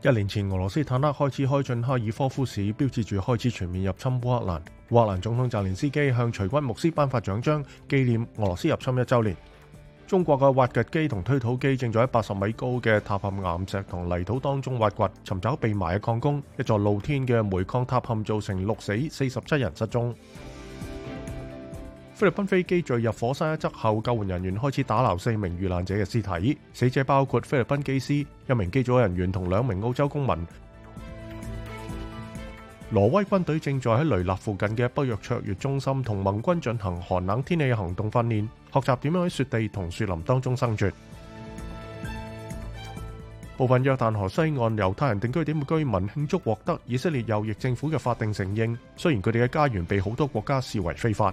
一年前，俄羅斯坦克開始開進哈爾科夫市，標誌住開始全面入侵烏克蘭。克兰總統澤連斯基向隨軍牧師頒發獎章，紀念俄羅斯入侵一週年。中國嘅挖掘機同推土機正在喺八十米高嘅塔陷岩石同泥土當中挖掘，尋找被埋嘅礦工。一座露天嘅煤礦塔陷造成六死四十七人失蹤。菲律宾飞机坠入火山一侧后，救援人员开始打捞四名遇难者嘅尸体。死者包括菲律宾机师、一名机组人员同两名澳洲公民。挪威军队正在喺雷纳附近嘅北約卓越中心同盟军进行寒冷天气行动训练，学习点样喺雪地同树林当中生存。部分约旦河西岸犹太人定居点嘅居民庆祝获得以色列右翼政府嘅法定承认，虽然佢哋嘅家园被好多国家视为非法。